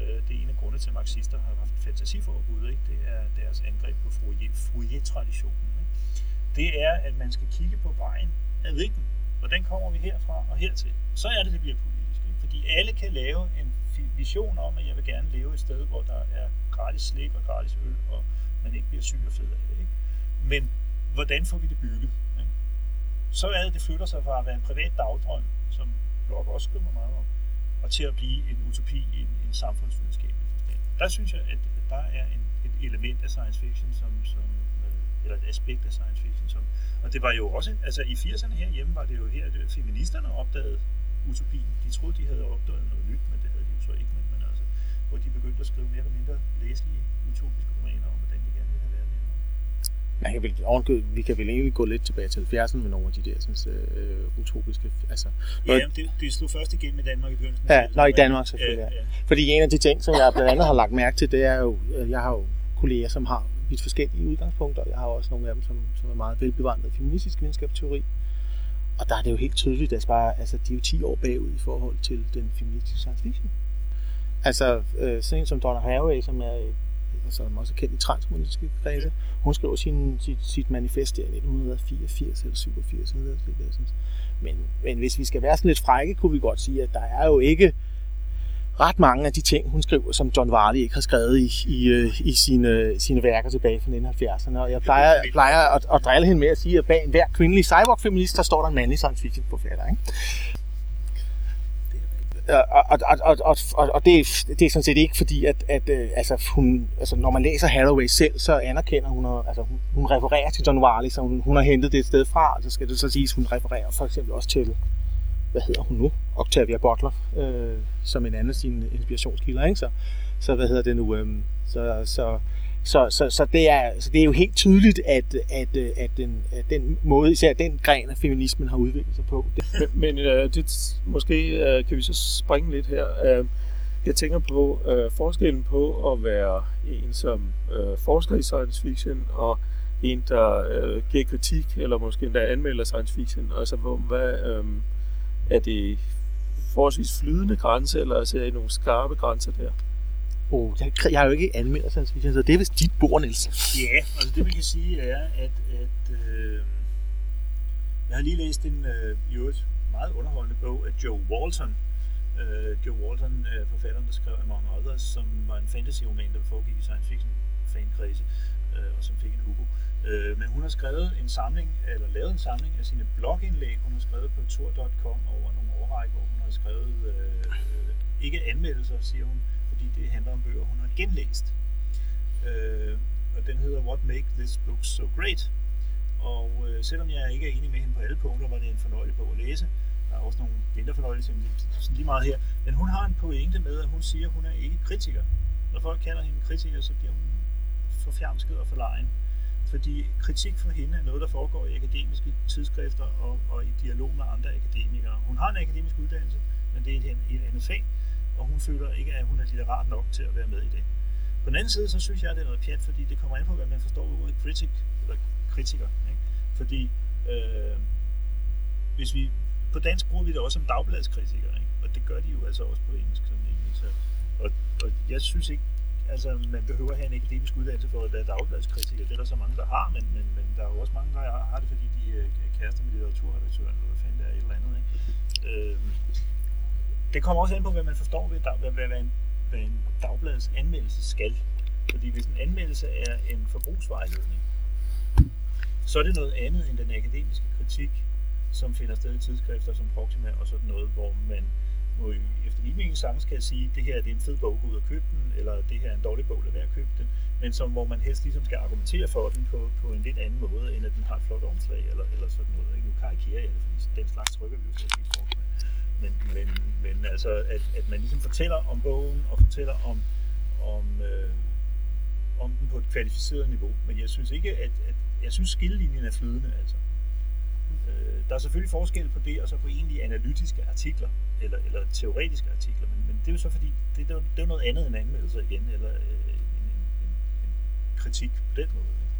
Øh, det er en af grunde til, at marxister har haft fantasiforbud. Ikke? Det er deres angreb på Fourier-traditionen. Ikke? Det er, at man skal kigge på vejen af rigten. Hvordan kommer vi herfra og hertil? Så er det, det bliver politisk. Ikke? Fordi alle kan lave en vision om, at jeg vil gerne leve et sted, hvor der er gratis slik og gratis øl, og man ikke bliver syg og fed af det. Ikke? Men hvordan får vi det bygget? Ikke? Så er det, det flytter sig fra at være en privat dagdrøm, som blog også skriver meget om, og til at blive en utopi i en, en samfundsvidenskabelig forstand. Der synes jeg, at, at der er en, et element af science fiction, som, som øh, eller et aspekt af science fiction, som, og det var jo også, altså i 80'erne herhjemme var det jo her, at feministerne opdagede utopien. De troede, de havde opdaget noget nyt, men det havde de jo så ikke, men, men altså, hvor de begyndte at skrive mere eller mindre læselige utopiske romaner om, hvordan de gerne ville have verden indrettet man kan vel, vi kan vel egentlig gå lidt tilbage til 70'erne med nogle af de der sådan, øh, utopiske... Altså, Ja, det, det slog først igennem i Danmark i begyndelsen. Ja, nå, i Danmark selvfølgelig, Ja, ja. Fordi en af de ting, som jeg blandt andet har lagt mærke til, det er jo, at jeg har jo kolleger, som har vidt forskellige udgangspunkter. Jeg har også nogle af dem, som, som er meget velbevandret i feministisk videnskabsteori. Og der er det jo helt tydeligt, at bare, altså, de er jo 10 år bagud i forhold til den feministiske science fiction. Altså, øh, sådan som Donna Haraway, som er øh, som også er kendt i transmonistiske kredse, hun skrev sin, sit, sit manifest der i 1984 eller 87 eller noget, det der, synes. Men, men hvis vi skal være sådan lidt frække, kunne vi godt sige, at der er jo ikke ret mange af de ting, hun skriver, som John Varley ikke har skrevet i, i, øh, i sine, sine værker tilbage fra 1970'erne. Og jeg plejer, plejer at, at drille hende med at sige, at bag hver kvindelig cyborg-feminist, der står der en mandlig science fiction forfatter. Ikke? Og, og, og, og, og, og, det, er- det er sådan set ikke fordi, at, at øh, altså, hun, altså, når man læser Hathaway selv, så anerkender hun, altså, hun, hun refererer til John Wiley, så hun, hun har hentet det et sted fra, så skal det så siges, hun refererer for eksempel også til, hvad hedder hun nu? Octavia Butler, øh, som en anden af sine inspirationskilder, ikke? Så, så hvad hedder det nu? Øh, så, så, så, så, så, det er, så det er jo helt tydeligt, at, at, at, den, at den måde, især den gren af feminismen har udviklet sig på. Det, Men, men øh, det, måske øh, kan vi så springe lidt her. Øh, jeg tænker på øh, forskellen på at være en, som øh, forsker i science fiction, og en, der øh, giver kritik, eller måske endda anmelder science fiction. Altså, hvor, hvad, øh, er det forholdsvis flydende grænse, eller ser I nogle skarpe grænser der? Oh, jeg, jeg har jo ikke anmeldt så det er vist dit bord, Niels. Ja, altså det vi kan sige er, at, at øh, jeg har lige læst en øh, i øvrigt meget underholdende bog af Joe Walton. Øh, Joe Walton er forfatteren, der skrev Among Others, som var en fantasy-roman, der foregik i science fiction fankredse, øh, og som fik en Hugo. Øh, men hun har skrevet en samling, eller lavet en samling af sine blogindlæg. Hun har skrevet på tor.com over nogle årrække, hvor hun har skrevet, øh, øh ikke anmeldelser, siger hun, fordi det handler om bøger, hun har genlæst. Øh, og den hedder What Make This Book So Great. Og øh, selvom jeg ikke er enig med hende på alle punkter, var det en fornøjelig bog at læse. Der er også nogle mindre fornøjelige, men sådan lige meget her. Men hun har en pointe med, at hun siger, at hun er ikke kritiker. Når folk kalder hende kritiker, så bliver hun forfjamsket og forlegen. Fordi kritik for hende er noget, der foregår i akademiske tidsskrifter og, og i dialog med andre akademikere. Hun har en akademisk uddannelse, men det er et, et andet fag, og hun føler ikke, at hun er litterat nok til at være med i det. På den anden side, så synes jeg, at det er noget pjat, fordi det kommer an på, hvad man forstår ved ordet kritik, eller kritiker. Ikke? Fordi øh, hvis vi, på dansk bruger vi det også som dagbladskritiker, ikke? og det gør de jo altså også på engelsk. Sådan egentlig. Så, og, og jeg synes ikke, altså man behøver at have en akademisk uddannelse for at være dagbladskritiker. Det er der så mange, der har, men, men, men der er jo også mange, der har det, fordi de øh, er kærester med litteraturredaktøren, eller hvad fanden det er, et eller andet. Ikke? Øh, det kommer også an på, hvad man forstår ved, hvad, hvad, hvad, en, hvad en dagbladets anmeldelse skal. Fordi hvis en anmeldelse er en forbrugsvejledning, så er det noget andet end den akademiske kritik, som finder sted i tidsskrifter som Proxima og sådan noget, hvor man må efter min mening sagtens kan sige, det her det er en fed bog, gå ud og køb den, eller det her er en dårlig bog, lad være at købe den, men som, hvor man helst ligesom skal argumentere for den på, på en lidt anden måde, end at den har et flot omslag, eller, eller sådan noget. Ikke? Nu karikerer jeg det, fordi den slags trykker vi jo selv i men, men, men altså, at, at man ligesom fortæller om bogen, og fortæller om, om, øh, om den på et kvalificeret niveau. Men jeg synes ikke, at, at jeg synes skillelinjen er flydende, altså. Øh, der er selvfølgelig forskel på det, og så på egentlig analytiske artikler, eller, eller teoretiske artikler, men, men det er jo så fordi, det, det, er, det er noget andet end anmeldelser igen, eller øh, en, en, en, en kritik på den måde. Ikke?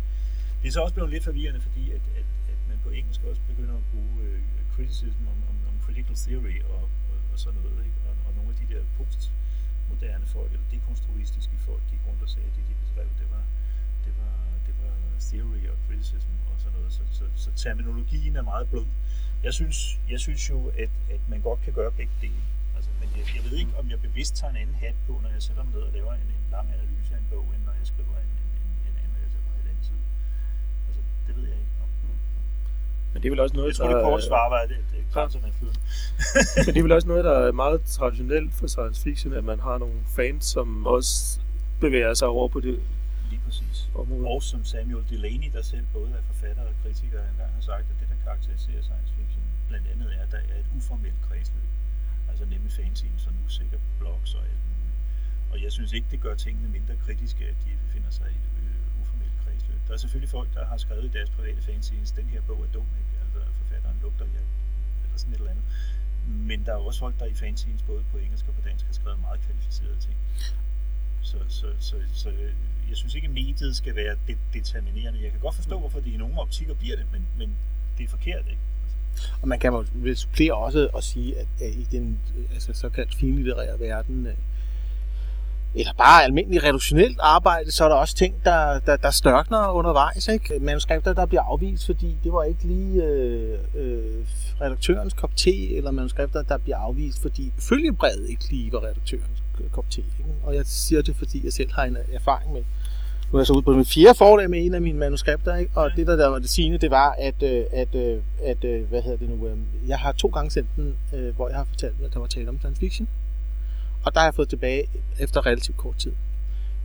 Det er så også blevet lidt forvirrende, fordi at, at, at man på engelsk også begynder at bruge øh, criticism om critical theory og, og, og sådan noget, ikke? Og, og nogle af de der postmoderne folk, eller dekonstruistiske folk, gik rundt og sagde, at det de beskrev, det var, det var, det var theory og criticism og sådan noget. Så, så, så terminologien er meget blød. Jeg synes, jeg synes jo, at, at man godt kan gøre begge dele. Altså, men jeg, jeg ved ikke, om jeg bevidst tager en anden hat på, når jeg sætter mig ned og laver en, en lang analyse af en bog, end når jeg skriver en, en, en, anmeldelse på en anden side. Altså, det ved jeg ikke. Men det er vel også noget, jeg tror, det der, korte svar var, at det, det er flydende. Men det er vel også noget, der er meget traditionelt for science fiction, at man har nogle fans, som også bevæger sig over på det Lige præcis. område. Og som Samuel Delaney, der selv både er forfatter og kritiker, engang har sagt, at det, der karakteriserer science fiction, blandt andet er, at der er et uformelt kredsløb. Altså nemlig fanzines og nu sikkert blogs og alt muligt. Og jeg synes ikke, det gør tingene mindre kritiske, at de befinder sig i et øh. Der er selvfølgelig folk, der har skrevet i deres private fanzines, den her bog er dum, ikke? Altså forfatteren lugter, ja, eller sådan et eller andet. Men der er også folk, der i fanzines, både på engelsk og på dansk, har skrevet meget kvalificerede ting. Så, så, så, så jeg synes ikke, at mediet skal være det determinerende. Jeg kan godt forstå, hvorfor det i nogle optikker bliver det, men, men det er forkert, ikke? Og man kan jo vel supplere også at sige, at, at i den altså, såkaldt finlitterære verden, øh, eller bare almindelig reduktionelt arbejde, så er der også ting, der, der, der størkner undervejs. Ikke? Manuskripter, der bliver afvist, fordi det var ikke lige øh, øh, redaktørens kop te, eller manuskripter, der bliver afvist, fordi følgebrevet ikke lige var redaktørens kop te. Ikke? Og jeg siger det, fordi jeg selv har en erfaring med, nu er jeg så ude på min fjerde forlag med en af mine manuskripter, ikke? og det der, der var det sigende, det var, at, øh, at, øh, at, at hvad hedder det nu, jeg har to gange sendt den, hvor jeg har fortalt, at der var tale om science fiction. Og der har jeg fået tilbage efter relativt kort tid.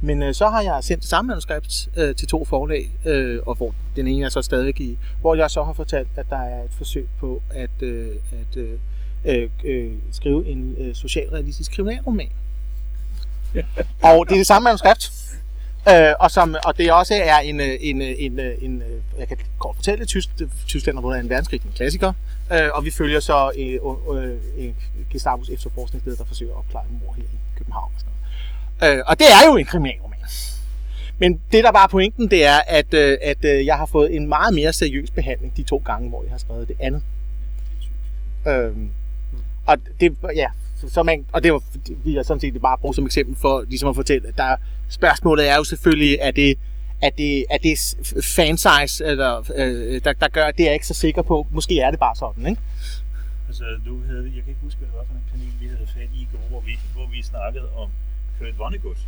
Men øh, så har jeg sendt det samme manuskript øh, til to forlag, øh, og hvor den ene er så stadig i, hvor jeg så har fortalt, at der er et forsøg på at, øh, at øh, øh, skrive en øh, socialrealistisk kriminalroman. Ja. og det er det samme manuskript. Øh, og, som, og det også er en, øh, en, øh, en, øh, en, en jeg kan kort fortælle Tysk, Tyskland har en verdenskrig, en klassiker, øh, og vi følger så en, øh, en Gestapos efterforskningsleder, der forsøger at opklare mor her i København. Og, sådan noget. Øh, og det er jo en kriminalroman. Men det, der bare er pointen, det er, at, at jeg har fået en meget mere seriøs behandling de to gange, hvor jeg har skrevet det andet. Øhm, og det, ja, så man, og det var, vi har sådan set bare brugt som eksempel for ligesom at fortælle, at der, spørgsmålet er jo selvfølgelig, er det, er det, er det fansize, eller, øh, der, der gør, det er jeg ikke så sikker på. Måske er det bare sådan, ikke? Altså, du havde, jeg kan ikke huske, hvad det var for en panel, vi havde fat i i går, hvor vi, hvor vi snakkede om Kurt Vonnegut.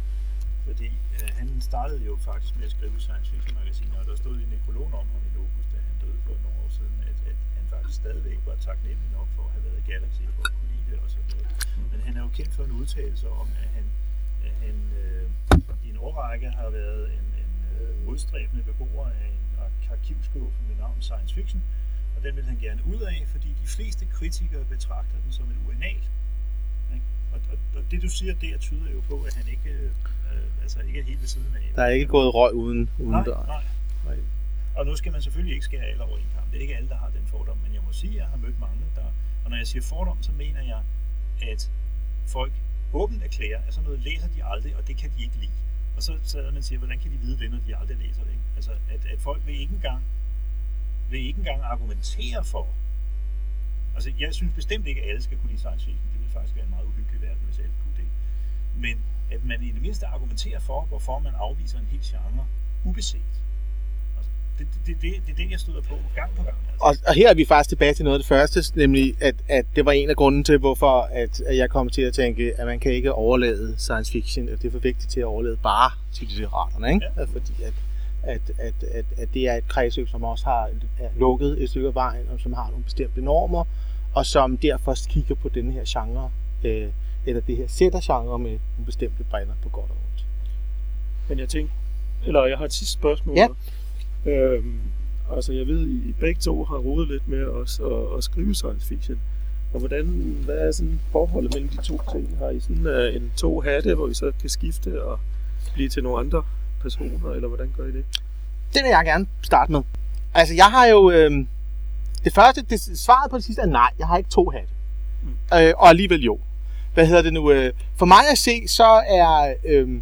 Fordi øh, han startede jo faktisk med at skrive science fiction magasiner, og der stod en nekrolog om ham i Locus, da han døde for nogle år siden, at, at han faktisk stadigvæk var taknemmelig nok for at have været i Galaxy for at kunne lide det og sådan noget. Men han er jo kendt for en udtalelse om, at han, han øh, i en årrække har været en, en øh, modstræbende beboer af en arkivskuffe med navn Science Fiction, og den vil han gerne ud af, fordi de fleste kritikere betragter den som en urinal. Og, og, og det du siger der tyder jo på, at han ikke, øh, altså ikke er helt ved siden af. Der er ikke gået røg uden, uden nej. Nej, nej. Og nu skal man selvfølgelig ikke skære alle over en kamp. Det er ikke alle, der har den fordom, men jeg må sige, at jeg har mødt mange, der... Og når jeg siger fordom, så mener jeg, at folk åbent erklærer, at sådan noget læser de aldrig, og det kan de ikke lide. Og så, så man siger, hvordan kan de vide det, når de aldrig læser det? Ikke? Altså, at, at folk vil ikke engang, vil ikke engang argumentere for. Altså, jeg synes bestemt ikke, at alle skal kunne lide science fiction. Det ville faktisk være en meget uhyggelig verden, hvis alle kunne det. Men at man i det mindste argumenterer for, hvorfor man afviser en hel genre ubeset det, det, det, det er det, jeg støder på gang på gang. Og, og her er vi faktisk tilbage til noget af det første, nemlig at, at det var en af grunden til, hvorfor at, at jeg kom til at tænke, at man kan ikke overlade science fiction, at det er for vigtigt til at overlade bare til litteraterne, ikke? Ja. Fordi at, at, at, at, at det er et kredsløb, som også har er lukket et stykke af vejen, og som har nogle bestemte normer, og som derfor kigger på den her genre, øh, eller det her sætter genre med nogle bestemte briller på godt og ondt. Men jeg tænker, eller jeg har et sidste spørgsmål. Ja. Øhm, altså jeg ved, I begge to har rodet lidt med os at, at skrive science fiction. Og hvordan, hvad er sådan forholdet mellem de to ting? Har I sådan uh, en to hatte, hvor I så kan skifte og blive til nogle andre personer, eller hvordan gør I det? Det vil jeg gerne starte med. Altså jeg har jo, øh, det første, det, svaret på det sidste er nej, jeg har ikke to hatte. Mm. Øh, og alligevel jo. Hvad hedder det nu? Øh, for mig at se, så er øh,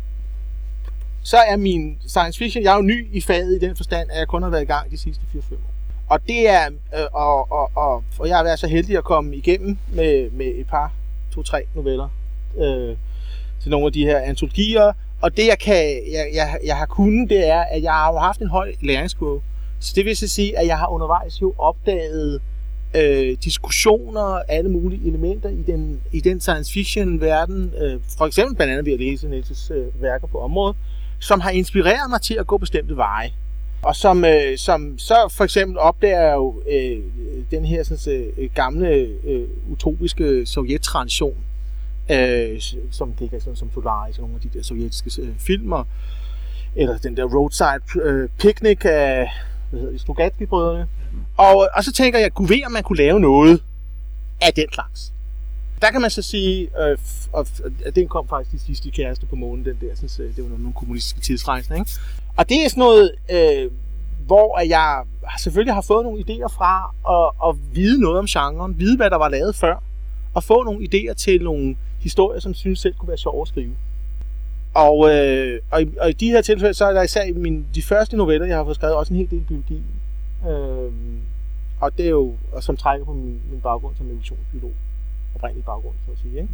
så er min science fiction, jeg er jo ny i faget i den forstand, at jeg kun har været i gang de sidste 4-5 år. Og det er, øh, og, og, og, og jeg har været så heldig at komme igennem med, med et par, to-tre noveller øh, til nogle af de her antologier. Og det jeg, kan, jeg, jeg, jeg har kunnet, det er, at jeg har jo haft en høj læringskurve. Så det vil så sige, at jeg har undervejs jo opdaget øh, diskussioner, alle mulige elementer i den, i den science fiction verden. Øh, for eksempel blandt andet ved at læse Niels' øh, værker på området som har inspireret mig til at gå bestemte veje. Og som, øh, som så for eksempel opdager jeg jo øh, den her sådan, øh, gamle øh, utopiske sovjet-tradition, øh, som det kan sådan, som Solaris og nogle af de der sovjetiske øh, filmer, eller den der roadside øh, picnic af hvad hedder det, Strugatsky-brødrene. Og, og så tænker jeg, kunne ved, om man kunne lave noget af den slags. Der kan man så sige, øh, og den kom faktisk de sidste kæreste på månen, den der, synes, det var nogle kommunistiske tidsrejser, ikke? Og det er sådan noget, øh, hvor jeg selvfølgelig har fået nogle idéer fra at, at vide noget om genren, vide hvad der var lavet før, og få nogle idéer til nogle historier, som synes selv kunne være sjov at skrive. Og, øh, og, i, og i de her tilfælde, så er der især i min, de første noveller, jeg har fået skrevet, også en hel del biologi. Øh, og det er jo, og som trækker på min, min baggrund som evolutionsbiolog. Oprindelig baggrund, så at sige. Ikke?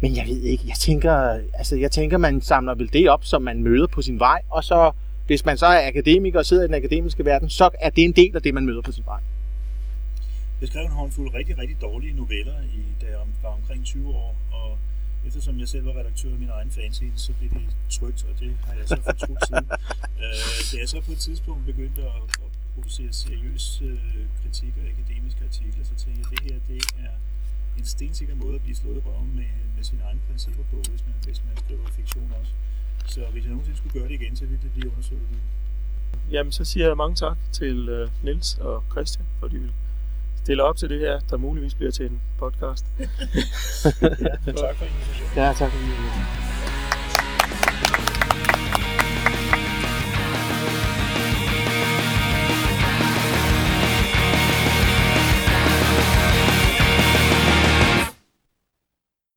Men jeg ved ikke, jeg tænker, altså jeg tænker, man samler vel det op, som man møder på sin vej, og så, hvis man så er akademiker og sidder i den akademiske verden, så er det en del af det, man møder på sin vej. Jeg skrev en håndfuld rigtig, rigtig dårlige noveller, i, da jeg var omkring 20 år, og eftersom jeg selv var redaktør af min egen fanzine, så blev det trygt, og det har jeg så fortrudt siden. Øh, da jeg så på et tidspunkt begyndte at, at producere seriøs øh, kritik og akademiske artikler, så tænkte jeg, at det her det er en stensikker måde at blive slået i røven med, med sine egne principper på, hvis man, hvis man skriver fiktion også. Så hvis jeg nogensinde skulle gøre det igen, så ville det blive undersøgt. Jamen, så siger jeg mange tak til uh, Nils og Christian, for de vil stille op til det her, der muligvis bliver til en podcast. ja, tak for invitationen. Ja, tak for invitationen.